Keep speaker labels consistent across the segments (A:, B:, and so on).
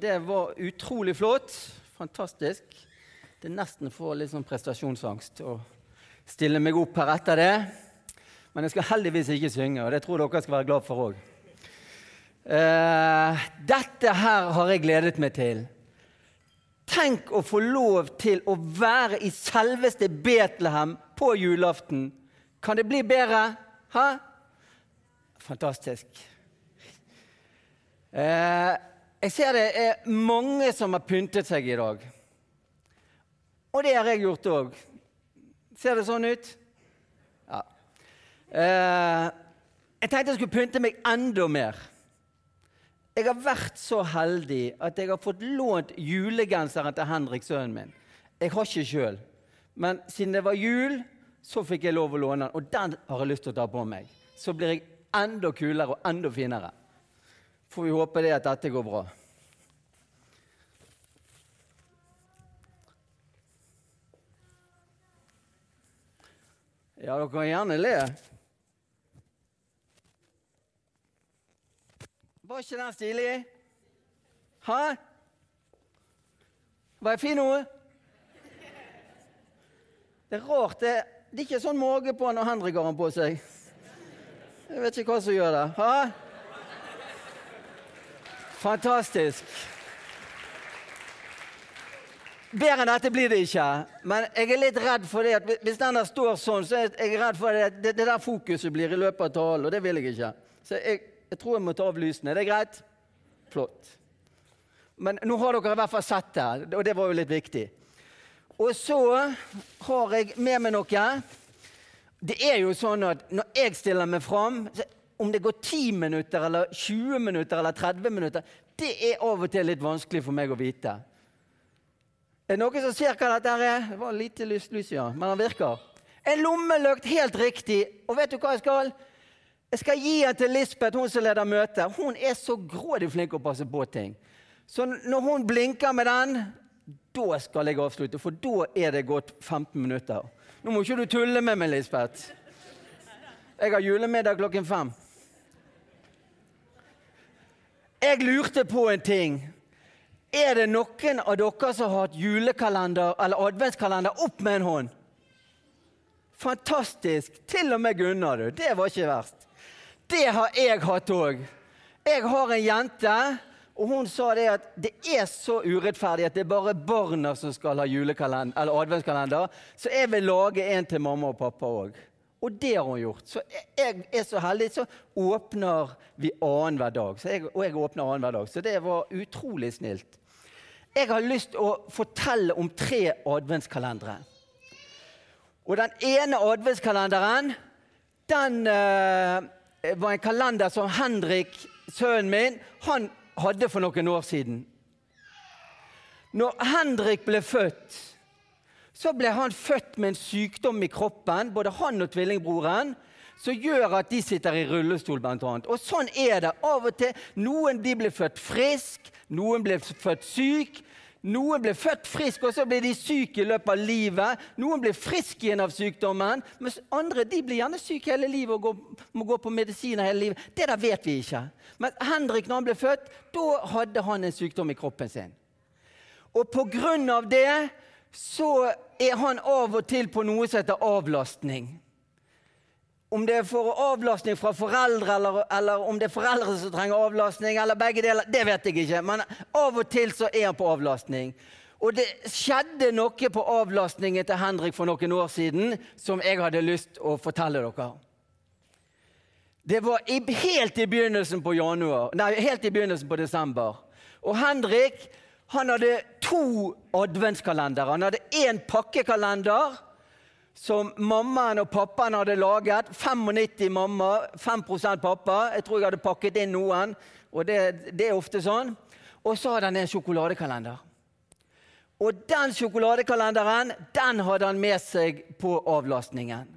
A: Det var utrolig flott. Fantastisk. Det er nesten får litt sånn prestasjonsangst å stille meg opp her etter det. Men jeg skal heldigvis ikke synge, og det tror dere skal være glad for òg. Eh, dette her har jeg gledet meg til. Tenk å få lov til å være i selveste Betlehem på julaften. Kan det bli bedre? Hæ? Fantastisk. Eh, jeg ser det er mange som har pyntet seg i dag. Og det har jeg gjort òg. Ser det sånn ut? Ja. Eh, jeg tenkte jeg skulle pynte meg enda mer. Jeg har vært så heldig at jeg har fått lånt julegenseren til Henrik, sønnen min. Jeg har ikke sjøl, men siden det var jul, så fikk jeg lov å låne den. Og den har jeg lyst til å ta på meg. Så blir jeg enda kulere og enda finere. Får vi håpe det at dette går bra. Ja, dere kan gjerne le. Var ikke den stilig? Hæ? Var jeg fin nå? Det er rart. Det, det er ikke sånn mage på når Henrik har han på seg. Jeg vet ikke hva som gjør det. Hæ? Fantastisk. Bedre enn dette blir det ikke. Men jeg er litt redd for det hvis den der står sånn, så er jeg redd for det, det, det der fokuset blir i løpet av talen, og det vil jeg ikke. Så jeg, jeg tror jeg må ta av lysene. Er det greit? Flott. Men nå har dere i hvert fall sett det, og det var jo litt viktig. Og så har jeg med meg noe. Det er jo sånn at når jeg stiller meg fram Om det går 10 minutter, eller 20 minutter eller 30 minutter, det er av og til litt vanskelig for meg å vite. Er det noen som ser hva dette er? Det var lite lys, lys ja, men den virker. En lommelykt, helt riktig. Og vet du hva jeg skal? Jeg skal gi den til Lisbeth, hun som leder møtet. Hun er så grådig flink å passe på ting. Så når hun blinker med den, da skal jeg avslutte, for da er det gått 15 minutter. Nå må ikke du tulle med meg, Lisbeth. Jeg har julemiddag klokken fem. Jeg lurte på en ting. Er det noen av dere som har hatt julekalender eller adventskalender opp med en hånd? Fantastisk. Til og med Gunnar, du. Det var ikke verst. Det har jeg hatt òg. Jeg har en jente, og hun sa det at det er så urettferdig at det er bare barna som skal ha eller adventskalender, så jeg vil lage en til mamma og pappa òg. Og det har hun gjort. Så jeg er så heldig, så åpner vi annenhver dag. Jeg, og jeg åpner annenhver dag. Så det var utrolig snilt. Jeg har lyst til å fortelle om tre adventskalendere. Og den ene adventskalenderen den uh, var en kalender som Henrik, sønnen min, han hadde for noen år siden. Når Henrik ble født, så ble han født med en sykdom i kroppen, både han og tvillingbroren, som gjør at de sitter i rullestol, blant annet. Og sånn er det av og til. Noen de blir født frisk, noen blir født syk. Noen blir født frisk, og så blir de syke i løpet av livet. Noen blir friske igjen av sykdommen, mens andre de blir gjerne syke hele livet og går, må gå på medisiner hele livet. Det der vet vi ikke. Men Henrik, når han ble født, da hadde han en sykdom i kroppen sin. Og på grunn av det så er han av og til på noe som heter avlastning. Om det er for avlastning fra foreldre, eller, eller, om det er foreldre som trenger avlastning, eller begge deler, det vet jeg ikke. Men av og til så er han på avlastning. Og det skjedde noe på avlastningen til Henrik for noen år siden som jeg hadde lyst å fortelle dere. Det var i, helt i begynnelsen på januar, nei, helt i begynnelsen på desember. Og Henrik han hadde to adventskalendere. Han hadde én pakkekalender som mammaen og pappaen hadde laget. 95 mamma, 5% pappa. Jeg tror jeg hadde pakket inn noen, og det, det er ofte sånn. Og så hadde han en sjokoladekalender. Og den sjokoladekalenderen den hadde han med seg på avlastningen.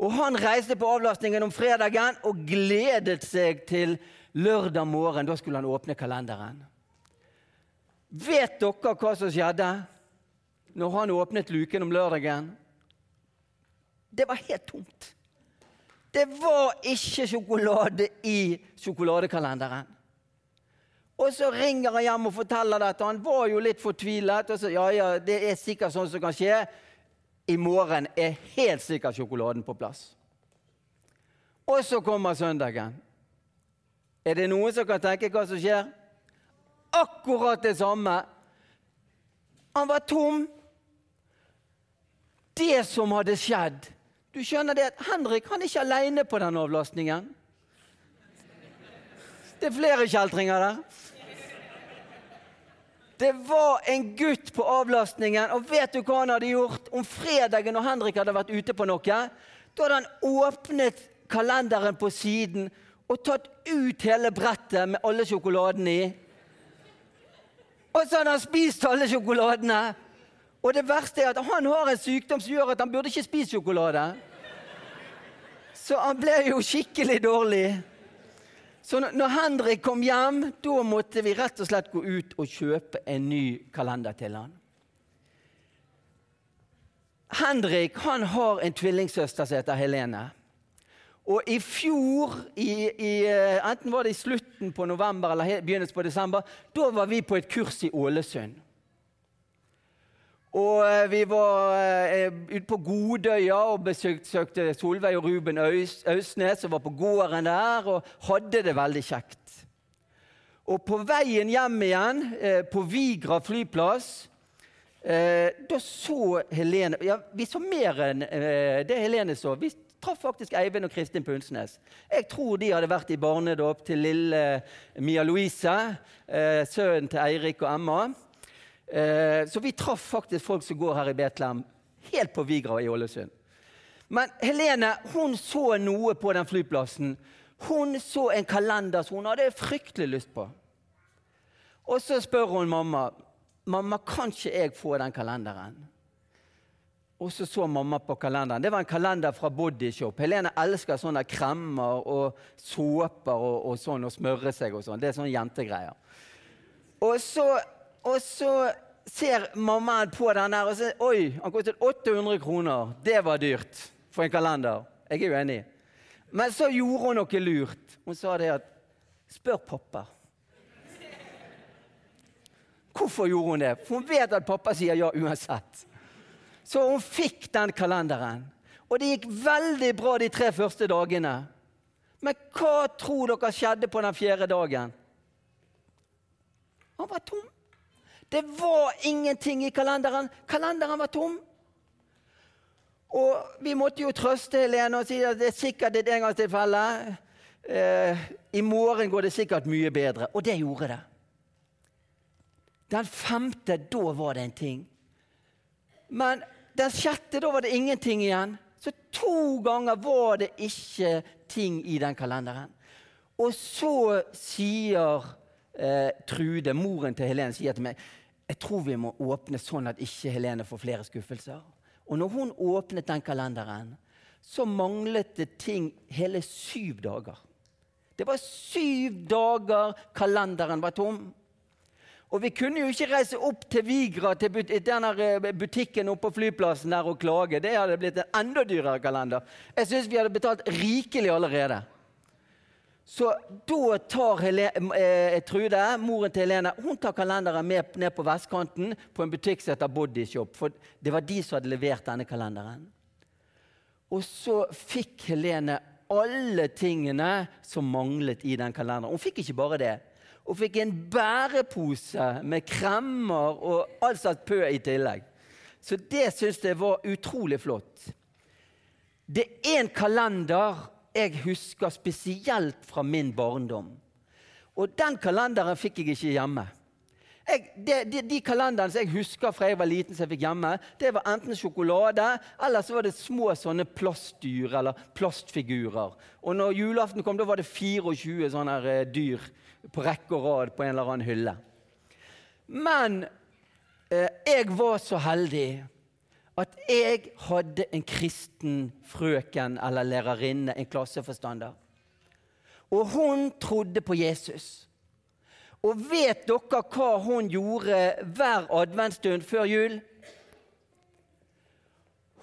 A: Og Han reiste på avlastningen om fredagen og gledet seg til lørdag morgen. Da skulle han åpne kalenderen. Vet dere hva som skjedde når han åpnet luken om lørdagen? Det var helt tomt. Det var ikke sjokolade i sjokoladekalenderen. Og så ringer han hjem og forteller dette. Han var jo litt fortvilet. Og så, ja, ja, det er sikkert sånn som kan skje. I morgen er helt sikkert sjokoladen på plass. Og så kommer søndagen. Er det noen som kan tenke hva som skjer? Akkurat det samme. Han var tom. Det som hadde skjedd Du skjønner det at Henrik han er ikke alene på den avlastningen. Det er flere kjeltringer der. Det var en gutt på avlastningen, og vet du hva han hadde gjort? Om fredagen når Henrik hadde vært ute på noe, da hadde han åpnet kalenderen på siden og tatt ut hele brettet med alle sjokoladene i. Og så hadde han spist alle sjokoladene. Og det verste er at han har en sykdom som gjør at han burde ikke spise sjokolade. Så han ble jo skikkelig dårlig. Så når Henrik kom hjem, da måtte vi rett og slett gå ut og kjøpe en ny kalender til han. Henrik han har en tvillingsøster som heter Helene. Og i fjor, i, i, eh, enten var det i slutten på november eller begynnelsen på desember, da var vi på et kurs i Ålesund. Og eh, vi var eh, ute på Godøya og besøkte Solveig og Ruben Ausnes, som var på gården der, og hadde det veldig kjekt. Og på veien hjem igjen, eh, på Vigra flyplass, eh, da så Helene Ja, vi så mer enn eh, det Helene så. Vi traff faktisk Eivind og Kristin Punsnes. Jeg tror de hadde vært i barnedåp til lille Mia Louise, eh, sønnen til Eirik og Emma. Eh, så vi traff faktisk folk som går her i Betlehem, helt på Vigra i Ålesund. Men Helene hun så noe på den flyplassen. Hun så en kalender som hun hadde fryktelig lyst på. Og så spør hun mamma mamma, kan ikke jeg få den kalenderen. Og så så mamma på kalenderen. Det var en kalender fra Bodyshop. Helene elsker sånne kremmer og såper og, og sånn, og smøre seg og sånn. Det er sånne jentegreier. Og så og så ser mammaen på den der og sier oi, han kostet 800 kroner. Det var dyrt for en kalender. Jeg er uenig. Men så gjorde hun noe lurt. Hun sa det at Spør pappa. Hvorfor gjorde hun det? For hun vet at pappa sier ja uansett. Så hun fikk den kalenderen. Og det gikk veldig bra de tre første dagene. Men hva tror dere skjedde på den fjerde dagen? Han var tom. Det var ingenting i kalenderen. Kalenderen var tom. Og vi måtte jo trøste Helene og si at det er sikkert et engangstilfelle. Eh, I morgen går det sikkert mye bedre. Og det gjorde det. Den femte, da var det en ting. Men den sjette, da var det ingenting igjen. Så to ganger var det ikke ting i den kalenderen. Og så sier eh, Trude, moren til Helene, sier til meg jeg tror vi må åpne sånn at ikke Helene får flere skuffelser. Og når hun åpnet den kalenderen, så manglet det ting hele syv dager. Det var syv dager kalenderen var tom. Og vi kunne jo ikke reise opp til Vigra, til denne eh, butikken oppe på flyplassen der og klage. Det hadde blitt en enda dyrere kalender. Jeg syns vi hadde betalt rikelig allerede. Så da tar Helene, eh, Trude, moren til Helene, hun tar kalenderen med ned på vestkanten på en butikk som heter Bodyshop. For det var de som hadde levert denne kalenderen. Og så fikk Helene alle tingene som manglet i den kalenderen. Hun fikk ikke bare det. Hun fikk en bærepose med kremmer og alt slags pø i tillegg. Så det syns jeg var utrolig flott. Det er en kalender jeg husker spesielt fra min barndom. Og den kalenderen fikk jeg ikke hjemme. Jeg, de, de, de kalenderne som jeg husker fra jeg var liten, som jeg fikk hjemme, det var enten sjokolade eller så var det små sånne plastdyr eller plastfigurer. Og når julaften kom, da var det 24 sånne eh, dyr på rekke og rad på en eller annen hylle. Men eh, jeg var så heldig at jeg hadde en kristen frøken eller lærerinne, en klasseforstander. Og hun trodde på Jesus. Og vet dere hva hun gjorde hver adventsstund før jul?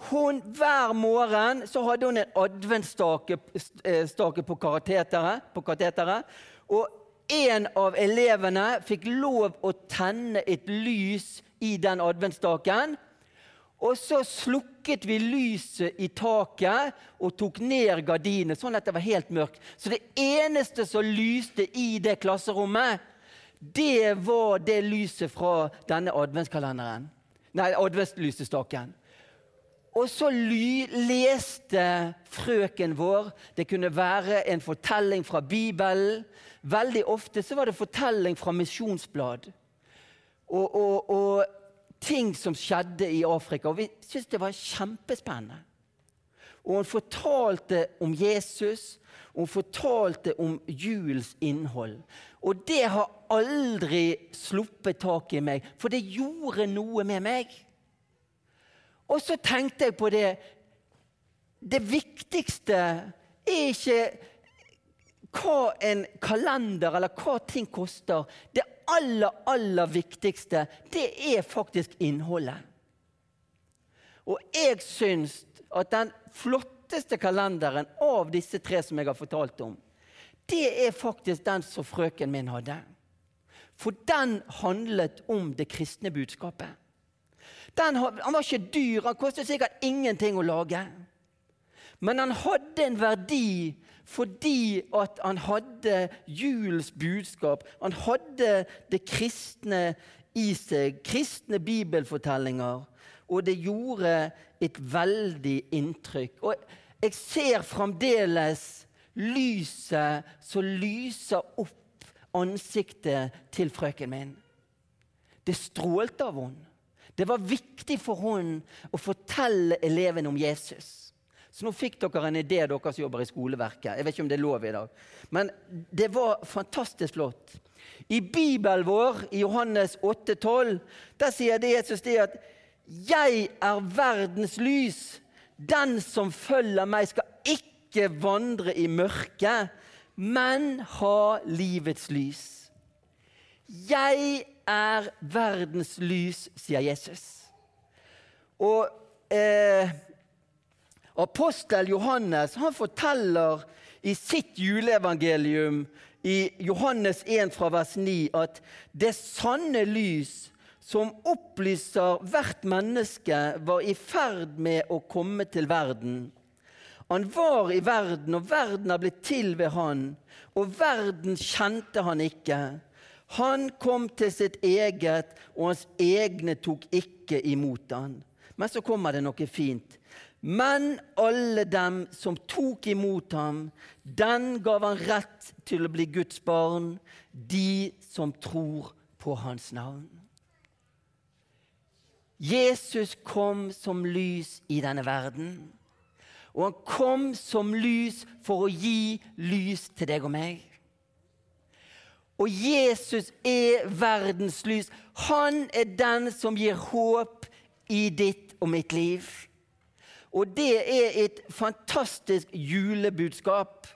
A: Hun, hver morgen så hadde hun en adventsstake eh, på kateteret. Og en av elevene fikk lov å tenne et lys i den adventsstaken. Og så slukket vi lyset i taket og tok ned gardinene, sånn at det var helt mørkt. Så det eneste som lyste i det klasserommet, det var det lyset fra denne adventskalenderen. Nei, adventslysestaken. Og så leste frøken vår. Det kunne være en fortelling fra Bibelen. Veldig ofte så var det fortelling fra misjonsblad. Og, og, og ting som skjedde i Afrika. Og vi syntes det var kjempespennende. Og hun fortalte om Jesus, og hun fortalte om julens innhold. Og det har aldri sluppet tak i meg, for det gjorde noe med meg. Og så tenkte jeg på det Det viktigste er ikke hva en kalender eller hva ting koster. Det aller, aller viktigste, det er faktisk innholdet. Og jeg syns at den flotteste kalenderen av disse tre som jeg har fortalt om, det er faktisk den som frøken min hadde. For den handlet om det kristne budskapet. Den, han var ikke dyr, han kostet sikkert ingenting å lage. Men han hadde en verdi fordi at han hadde julens budskap. Han hadde det kristne i seg, kristne bibelfortellinger. Og det gjorde et veldig inntrykk. Og jeg ser fremdeles lyset som lyser opp ansiktet til frøken min. Det strålte av henne. Det var viktig for henne å fortelle elevene om Jesus. Så nå fikk dere en idé, dere som jobber i skoleverket. Jeg vet ikke om det er lov i dag. Men det var fantastisk flott. I Bibelen vår, i Johannes 8,12, der sier det Jesus det at 'Jeg er verdens lys'. Den som følger meg, skal ikke vandre i mørket, men ha livets lys. Jeg er verdens lys, sier Jesus. Og eh, Apostel Johannes han forteller i sitt juleevangelium i Johannes 1 fra vers 9 at det sanne lys som opplyser hvert menneske, var i ferd med å komme til verden. Han var i verden, og verden har blitt til ved han, og verden kjente han ikke. Han kom til sitt eget, og hans egne tok ikke imot han. Men så kommer det noe fint. Men alle dem som tok imot ham, den gav han rett til å bli Guds barn, de som tror på hans navn. Jesus kom som lys i denne verden. Og han kom som lys for å gi lys til deg og meg. Og Jesus er verdens lys. Han er den som gir håp i ditt og mitt liv. Og det er et fantastisk julebudskap.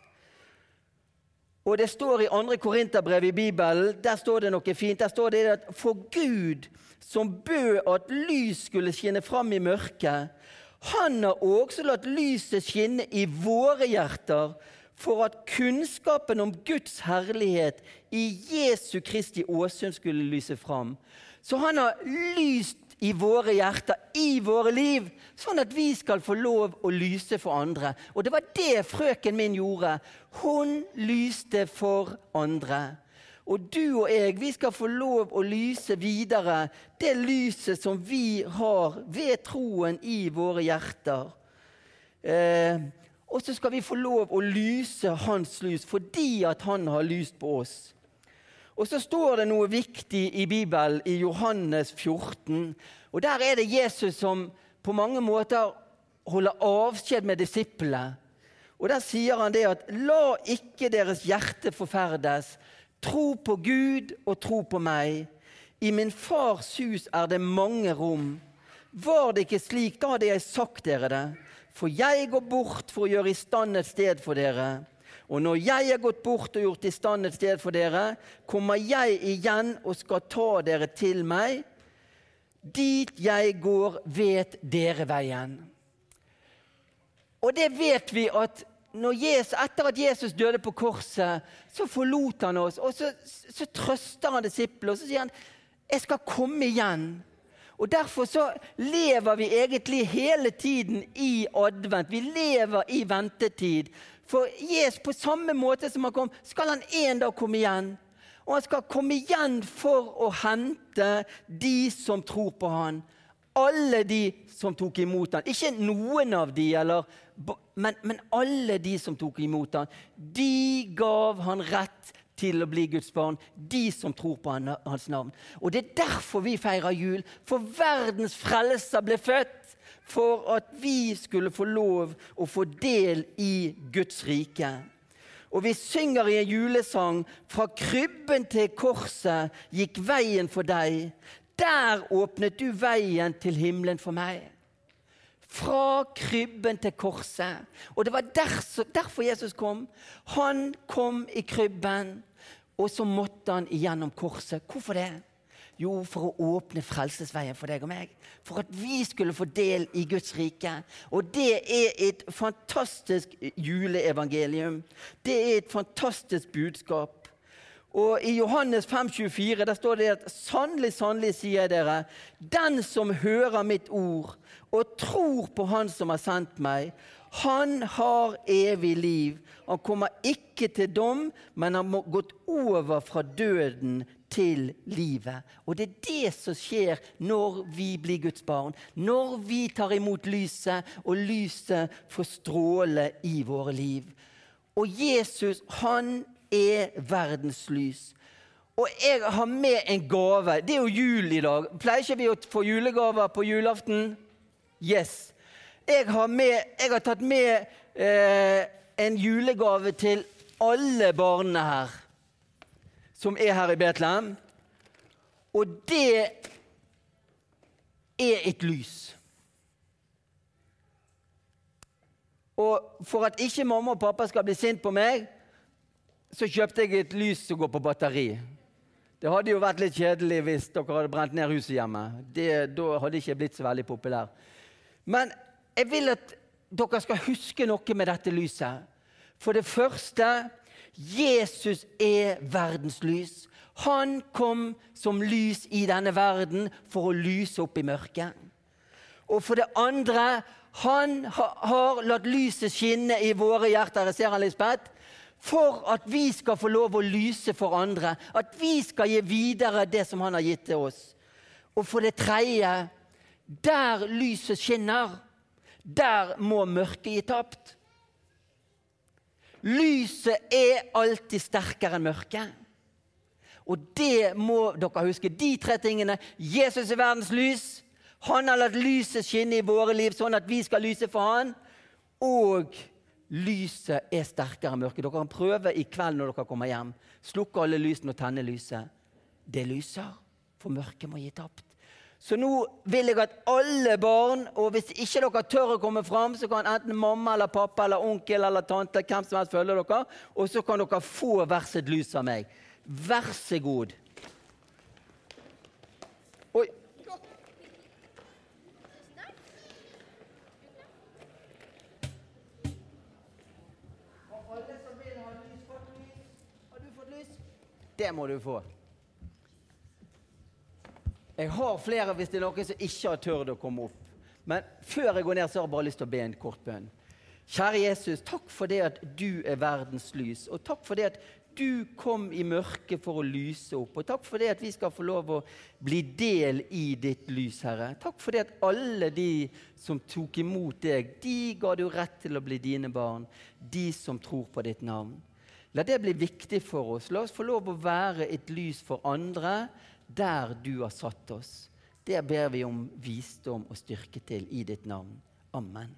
A: Og det står i 2. Korinterbrev i Bibelen der står det noe fint. Der står det at for Gud, som bød at lys skulle skinne fram i mørket, han har også latt lyset skinne i våre hjerter, for at kunnskapen om Guds herlighet i Jesu Kristi åsyn skulle lyse fram. Så han har lyst i våre hjerter, i våre liv, sånn at vi skal få lov å lyse for andre. Og det var det frøken min gjorde. Hun lyste for andre. Og du og jeg, vi skal få lov å lyse videre det lyset som vi har ved troen i våre hjerter. Eh, og så skal vi få lov å lyse hans lys fordi at han har lyst på oss. Og så står det noe viktig i Bibelen, i Johannes 14. Og Der er det Jesus som på mange måter holder avskjed med disiplene. Og Der sier han det at la ikke deres hjerte forferdes. Tro på Gud og tro på meg. I min fars hus er det mange rom. Var det ikke slik, da hadde jeg sagt dere det. For jeg går bort for å gjøre i stand et sted for dere. Og når jeg er gått bort og gjort i stand et sted for dere, kommer jeg igjen og skal ta dere til meg. Dit jeg går, vet dere veien. Og det vet vi at Jesus, etter at Jesus døde på korset, så forlot han oss. Og så, så trøster han disiplene og så sier han, 'Jeg skal komme igjen'. Og Derfor så lever vi egentlig hele tiden i advent. Vi lever i ventetid. For Jesus, på samme måte som han kom, skal han en dag komme igjen. Og han skal komme igjen for å hente de som tror på han. Alle de som tok imot han. Ikke noen av de, eller, men, men alle de som tok imot han. De gav han rett til å bli Guds barn, de som tror på hans navn. Og Det er derfor vi feirer jul. For verdens frelser ble født for at vi skulle få lov å få del i Guds rike. Og vi synger i en julesang 'Fra krybben til korset gikk veien for deg'. Der åpnet du veien til himmelen for meg. Fra krybben til korset. Og det var derfor Jesus kom. Han kom i krybben, og så måtte han igjennom korset. Hvorfor det? Jo, for å åpne frelsesveien for deg og meg. For at vi skulle få del i Guds rike. Og det er et fantastisk juleevangelium. Det er et fantastisk budskap. Og I Johannes 5,24 der står det at sannelig, sannelig sier dere, den som hører mitt ord og tror på Han som har sendt meg, han har evig liv. Han kommer ikke til dom, men han har gått over fra døden til livet. Og det er det som skjer når vi blir Guds barn. Når vi tar imot lyset, og lyset får stråle i våre liv. Og Jesus, han er verdens lys. Og jeg har med en gave. Det er jo jul i dag. Pleier ikke vi å få julegaver på julaften? Yes. Jeg har, med, jeg har tatt med eh, en julegave til alle barna her som er her i Betlehem. Og det er et lys. Og for at ikke mamma og pappa skal bli sint på meg, så kjøpte jeg et lys som går på batteri. Det hadde jo vært litt kjedelig hvis dere hadde brent ned huset hjemme. Det, da hadde jeg ikke blitt så veldig populær. Men jeg vil at dere skal huske noe med dette lyset. For det første Jesus er verdens lys. Han kom som lys i denne verden for å lyse opp i mørket. Og for det andre han har latt lyset skinne i våre hjerter. Jeg ser han, Lisbeth. For at vi skal få lov å lyse for andre. At vi skal gi videre det som han har gitt til oss. Og for det tredje der lyset skinner, der må mørket gi tapt. Lyset er alltid sterkere enn mørket. Og det må dere huske. De tre tingene. Jesus er verdens lys. Han har latt lyset skinne i våre liv, sånn at vi skal lyse for han. Og lyset er sterkere enn mørket. Dere kan prøve i kveld når dere kommer hjem. Slukke alle lysene og tenne lyset. Det lyser, for mørket må gi tapt. Så nå vil jeg at alle barn, og hvis ikke dere tør å komme fram, så kan enten mamma eller pappa eller onkel eller tante hvem som helst følge dere, og så kan dere få hvert sitt lys av meg. Vær så god. Det må du få. Jeg har flere hvis det er noen som ikke har tørt å komme opp. Men før jeg går ned, så har jeg bare lyst til å be en kort bønn. Kjære Jesus, takk for det at du er verdens lys. Og takk for det at du kom i mørket for å lyse opp. Og takk for det at vi skal få lov å bli del i ditt lys, Herre. Takk for det at alle de som tok imot deg, de ga du rett til å bli dine barn. De som tror på ditt navn. La det bli viktig for oss. La oss få lov å være et lys for andre der du har satt oss. Der ber vi om visdom og styrke til i ditt navn. Amen.